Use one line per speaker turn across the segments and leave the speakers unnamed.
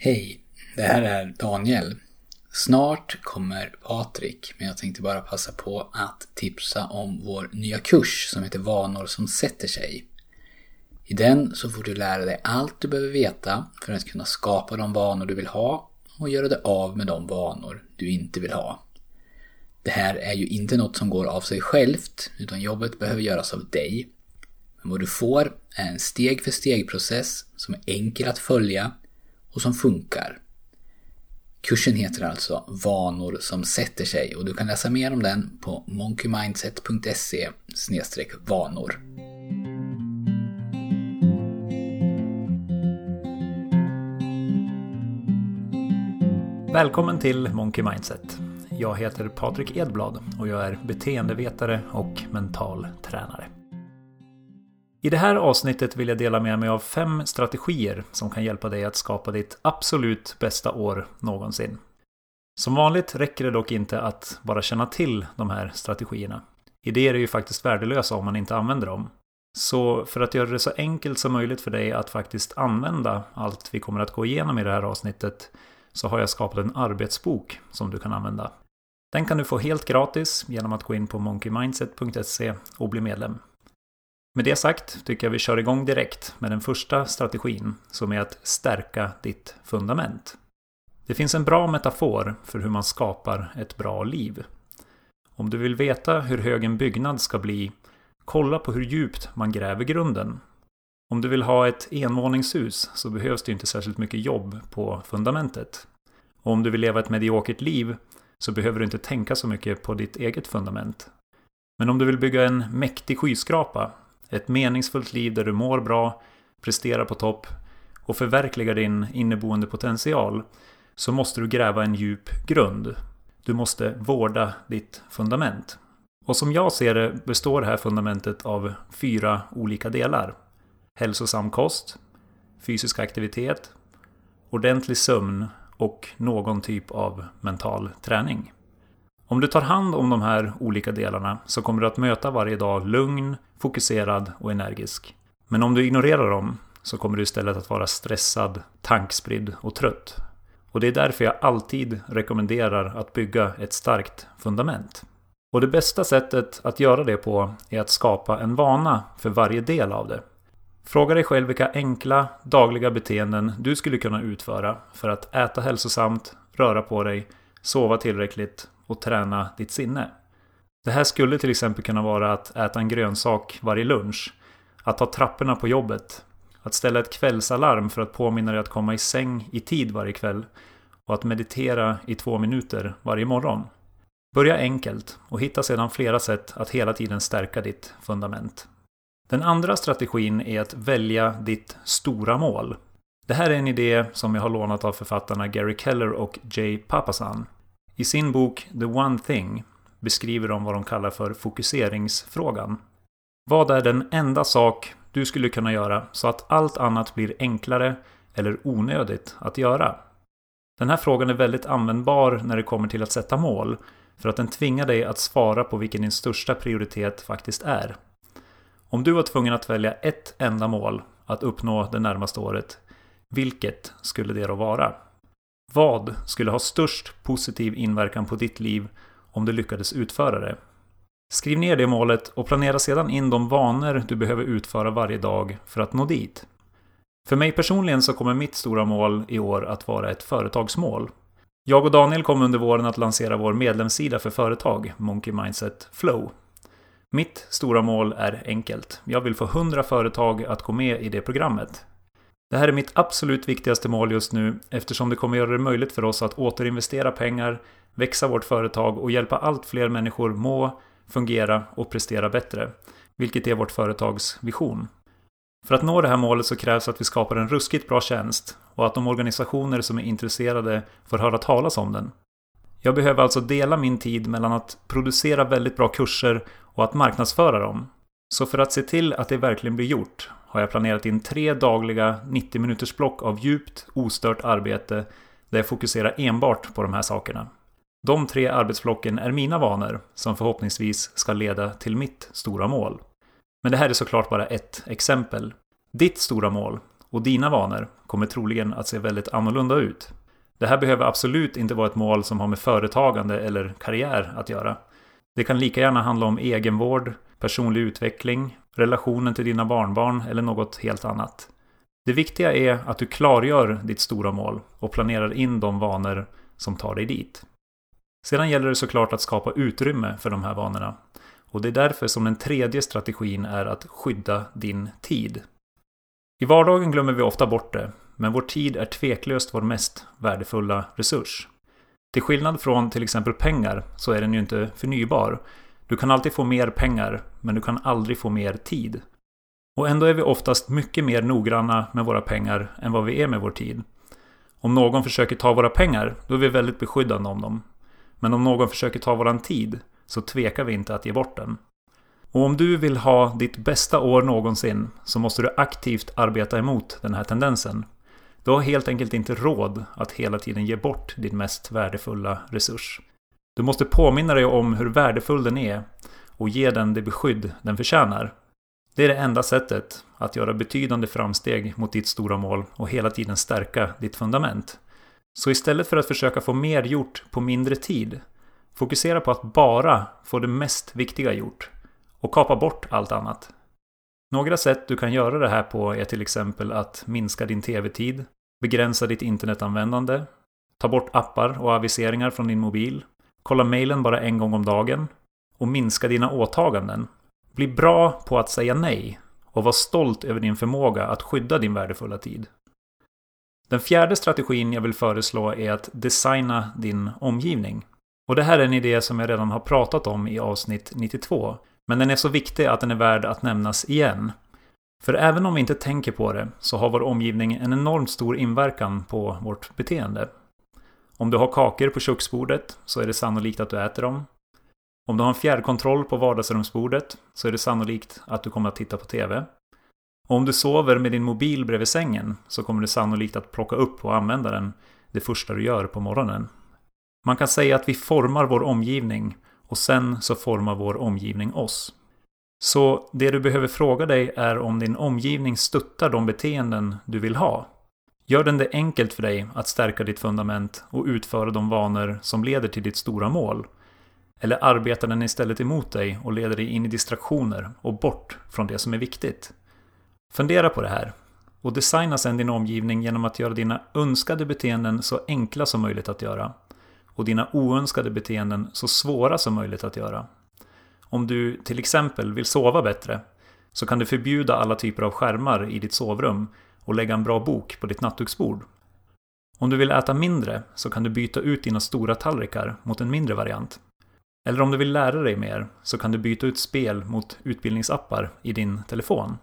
Hej, det här är Daniel. Snart kommer Patrik, men jag tänkte bara passa på att tipsa om vår nya kurs som heter Vanor som sätter sig. I den så får du lära dig allt du behöver veta för att kunna skapa de vanor du vill ha och göra dig av med de vanor du inte vill ha. Det här är ju inte något som går av sig självt, utan jobbet behöver göras av dig. Men vad du får är en steg för steg process som är enkel att följa och som funkar. Kursen heter alltså Vanor som sätter sig och du kan läsa mer om den på monkeymindset.se vanor.
Välkommen till Monkey Mindset. Jag heter Patrik Edblad och jag är beteendevetare och mental tränare. I det här avsnittet vill jag dela med mig av fem strategier som kan hjälpa dig att skapa ditt absolut bästa år någonsin. Som vanligt räcker det dock inte att bara känna till de här strategierna. Idéer är ju faktiskt värdelösa om man inte använder dem. Så för att göra det så enkelt som möjligt för dig att faktiskt använda allt vi kommer att gå igenom i det här avsnittet så har jag skapat en arbetsbok som du kan använda. Den kan du få helt gratis genom att gå in på monkeymindset.se och bli medlem. Med det sagt tycker jag vi kör igång direkt med den första strategin som är att stärka ditt fundament. Det finns en bra metafor för hur man skapar ett bra liv. Om du vill veta hur hög en byggnad ska bli, kolla på hur djupt man gräver grunden. Om du vill ha ett envåningshus så behövs det inte särskilt mycket jobb på fundamentet. Och om du vill leva ett mediokert liv så behöver du inte tänka så mycket på ditt eget fundament. Men om du vill bygga en mäktig skyskrapa ett meningsfullt liv där du mår bra, presterar på topp och förverkligar din inneboende potential så måste du gräva en djup grund. Du måste vårda ditt fundament. Och som jag ser det består det här fundamentet av fyra olika delar. Hälsosam kost, fysisk aktivitet, ordentlig sömn och någon typ av mental träning. Om du tar hand om de här olika delarna så kommer du att möta varje dag lugn, fokuserad och energisk. Men om du ignorerar dem så kommer du istället att vara stressad, tankspridd och trött. Och det är därför jag alltid rekommenderar att bygga ett starkt fundament. Och det bästa sättet att göra det på är att skapa en vana för varje del av det. Fråga dig själv vilka enkla, dagliga beteenden du skulle kunna utföra för att äta hälsosamt, röra på dig, sova tillräckligt och träna ditt sinne. Det här skulle till exempel kunna vara att äta en grönsak varje lunch, att ta trapporna på jobbet, att ställa ett kvällsalarm för att påminna dig att komma i säng i tid varje kväll och att meditera i två minuter varje morgon. Börja enkelt och hitta sedan flera sätt att hela tiden stärka ditt fundament. Den andra strategin är att välja ditt stora mål. Det här är en idé som jag har lånat av författarna Gary Keller och Jay Papasan. I sin bok The One Thing beskriver de vad de kallar för fokuseringsfrågan. Vad är den enda sak du skulle kunna göra så att allt annat blir enklare eller onödigt att göra? Den här frågan är väldigt användbar när det kommer till att sätta mål för att den tvingar dig att svara på vilken din största prioritet faktiskt är. Om du var tvungen att välja ett enda mål att uppnå det närmaste året, vilket skulle det då vara? Vad skulle ha störst positiv inverkan på ditt liv om du lyckades utföra det? Skriv ner det målet och planera sedan in de vanor du behöver utföra varje dag för att nå dit. För mig personligen så kommer mitt stora mål i år att vara ett företagsmål. Jag och Daniel kommer under våren att lansera vår medlemssida för företag, Monkey Mindset Flow. Mitt stora mål är enkelt. Jag vill få 100 företag att gå med i det programmet. Det här är mitt absolut viktigaste mål just nu eftersom det kommer göra det möjligt för oss att återinvestera pengar, växa vårt företag och hjälpa allt fler människor må, fungera och prestera bättre. Vilket är vårt företags vision. För att nå det här målet så krävs att vi skapar en ruskigt bra tjänst och att de organisationer som är intresserade får höra talas om den. Jag behöver alltså dela min tid mellan att producera väldigt bra kurser och att marknadsföra dem. Så för att se till att det verkligen blir gjort har jag planerat in tre dagliga 90 minuters block av djupt, ostört arbete där jag fokuserar enbart på de här sakerna. De tre arbetsblocken är mina vanor som förhoppningsvis ska leda till mitt stora mål. Men det här är såklart bara ett exempel. Ditt stora mål, och dina vanor kommer troligen att se väldigt annorlunda ut. Det här behöver absolut inte vara ett mål som har med företagande eller karriär att göra. Det kan lika gärna handla om egenvård, personlig utveckling, relationen till dina barnbarn eller något helt annat. Det viktiga är att du klargör ditt stora mål och planerar in de vanor som tar dig dit. Sedan gäller det såklart att skapa utrymme för de här vanorna. Och det är därför som den tredje strategin är att skydda din tid. I vardagen glömmer vi ofta bort det, men vår tid är tveklöst vår mest värdefulla resurs. Till skillnad från till exempel pengar så är den ju inte förnybar. Du kan alltid få mer pengar, men du kan aldrig få mer tid. Och ändå är vi oftast mycket mer noggranna med våra pengar än vad vi är med vår tid. Om någon försöker ta våra pengar, då är vi väldigt beskyddande om dem. Men om någon försöker ta våran tid, så tvekar vi inte att ge bort den. Och om du vill ha ditt bästa år någonsin så måste du aktivt arbeta emot den här tendensen. Du har helt enkelt inte råd att hela tiden ge bort din mest värdefulla resurs. Du måste påminna dig om hur värdefull den är och ge den det beskydd den förtjänar. Det är det enda sättet att göra betydande framsteg mot ditt stora mål och hela tiden stärka ditt fundament. Så istället för att försöka få mer gjort på mindre tid, fokusera på att bara få det mest viktiga gjort och kapa bort allt annat. Några sätt du kan göra det här på är till exempel att minska din tv-tid, begränsa ditt internetanvändande, ta bort appar och aviseringar från din mobil, kolla mejlen bara en gång om dagen och minska dina åtaganden. Bli bra på att säga nej och var stolt över din förmåga att skydda din värdefulla tid. Den fjärde strategin jag vill föreslå är att designa din omgivning. Och det här är en idé som jag redan har pratat om i avsnitt 92. Men den är så viktig att den är värd att nämnas igen. För även om vi inte tänker på det så har vår omgivning en enormt stor inverkan på vårt beteende. Om du har kakor på köksbordet så är det sannolikt att du äter dem. Om du har en fjärrkontroll på vardagsrumsbordet så är det sannolikt att du kommer att titta på TV. Och om du sover med din mobil bredvid sängen så kommer du sannolikt att plocka upp och använda den det första du gör på morgonen. Man kan säga att vi formar vår omgivning och sen så formar vår omgivning oss. Så det du behöver fråga dig är om din omgivning stöttar de beteenden du vill ha. Gör den det enkelt för dig att stärka ditt fundament och utföra de vanor som leder till ditt stora mål? Eller arbetar den istället emot dig och leder dig in i distraktioner och bort från det som är viktigt? Fundera på det här och designa sedan din omgivning genom att göra dina önskade beteenden så enkla som möjligt att göra och dina oönskade beteenden så svåra som möjligt att göra. Om du till exempel vill sova bättre så kan du förbjuda alla typer av skärmar i ditt sovrum och lägga en bra bok på ditt nattduksbord. Om du vill äta mindre så kan du byta ut dina stora tallrikar mot en mindre variant. Eller om du vill lära dig mer så kan du byta ut spel mot utbildningsappar i din telefon.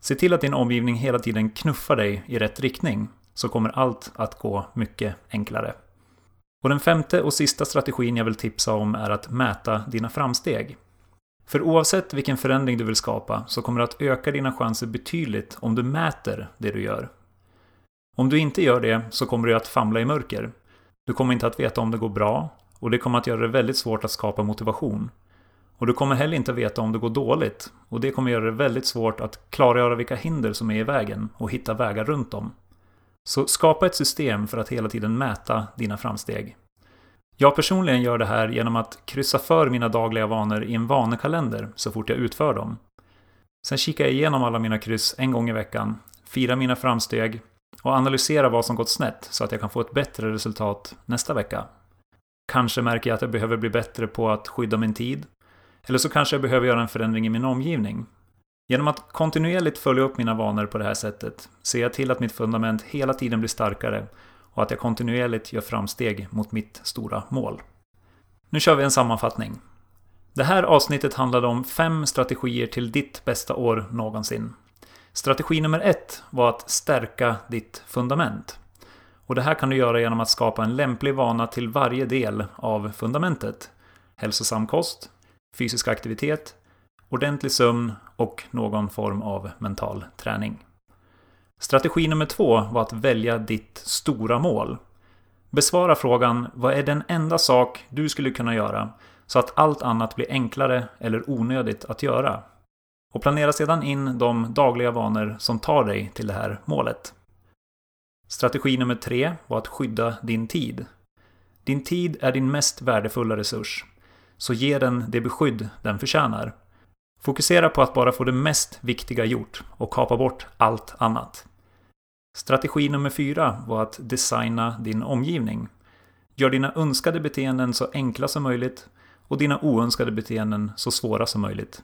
Se till att din omgivning hela tiden knuffar dig i rätt riktning så kommer allt att gå mycket enklare. Och den femte och sista strategin jag vill tipsa om är att mäta dina framsteg. För oavsett vilken förändring du vill skapa så kommer det att öka dina chanser betydligt om du mäter det du gör. Om du inte gör det så kommer du att famla i mörker. Du kommer inte att veta om det går bra och det kommer att göra det väldigt svårt att skapa motivation. Och du kommer heller inte veta om det går dåligt och det kommer göra det väldigt svårt att klargöra vilka hinder som är i vägen och hitta vägar runt dem. Så skapa ett system för att hela tiden mäta dina framsteg. Jag personligen gör det här genom att kryssa för mina dagliga vanor i en vanekalender så fort jag utför dem. Sen kikar jag igenom alla mina kryss en gång i veckan, firar mina framsteg och analyserar vad som gått snett så att jag kan få ett bättre resultat nästa vecka. Kanske märker jag att jag behöver bli bättre på att skydda min tid. Eller så kanske jag behöver göra en förändring i min omgivning. Genom att kontinuerligt följa upp mina vanor på det här sättet ser jag till att mitt fundament hela tiden blir starkare och att jag kontinuerligt gör framsteg mot mitt stora mål. Nu kör vi en sammanfattning. Det här avsnittet handlade om fem strategier till ditt bästa år någonsin. Strategi nummer ett var att stärka ditt fundament. Och det här kan du göra genom att skapa en lämplig vana till varje del av fundamentet. Hälsosam kost, fysisk aktivitet, ordentlig sömn och någon form av mental träning. Strategi nummer två var att välja ditt stora mål. Besvara frågan Vad är den enda sak du skulle kunna göra så att allt annat blir enklare eller onödigt att göra? Och planera sedan in de dagliga vanor som tar dig till det här målet. Strategi nummer tre var att skydda din tid. Din tid är din mest värdefulla resurs, så ge den det beskydd den förtjänar. Fokusera på att bara få det mest viktiga gjort och kapa bort allt annat. Strategi nummer fyra var att designa din omgivning. Gör dina önskade beteenden så enkla som möjligt och dina oönskade beteenden så svåra som möjligt.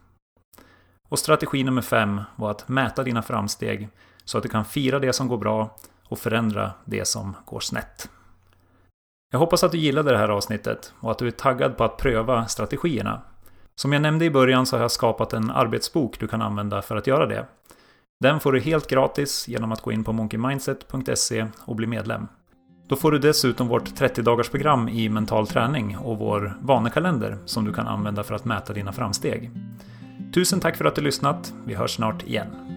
Och strategi nummer fem var att mäta dina framsteg så att du kan fira det som går bra och förändra det som går snett. Jag hoppas att du gillade det här avsnittet och att du är taggad på att pröva strategierna. Som jag nämnde i början så har jag skapat en arbetsbok du kan använda för att göra det. Den får du helt gratis genom att gå in på monkeymindset.se och bli medlem. Då får du dessutom vårt 30-dagarsprogram i mental träning och vår vanekalender som du kan använda för att mäta dina framsteg. Tusen tack för att du lyssnat. Vi hörs snart igen.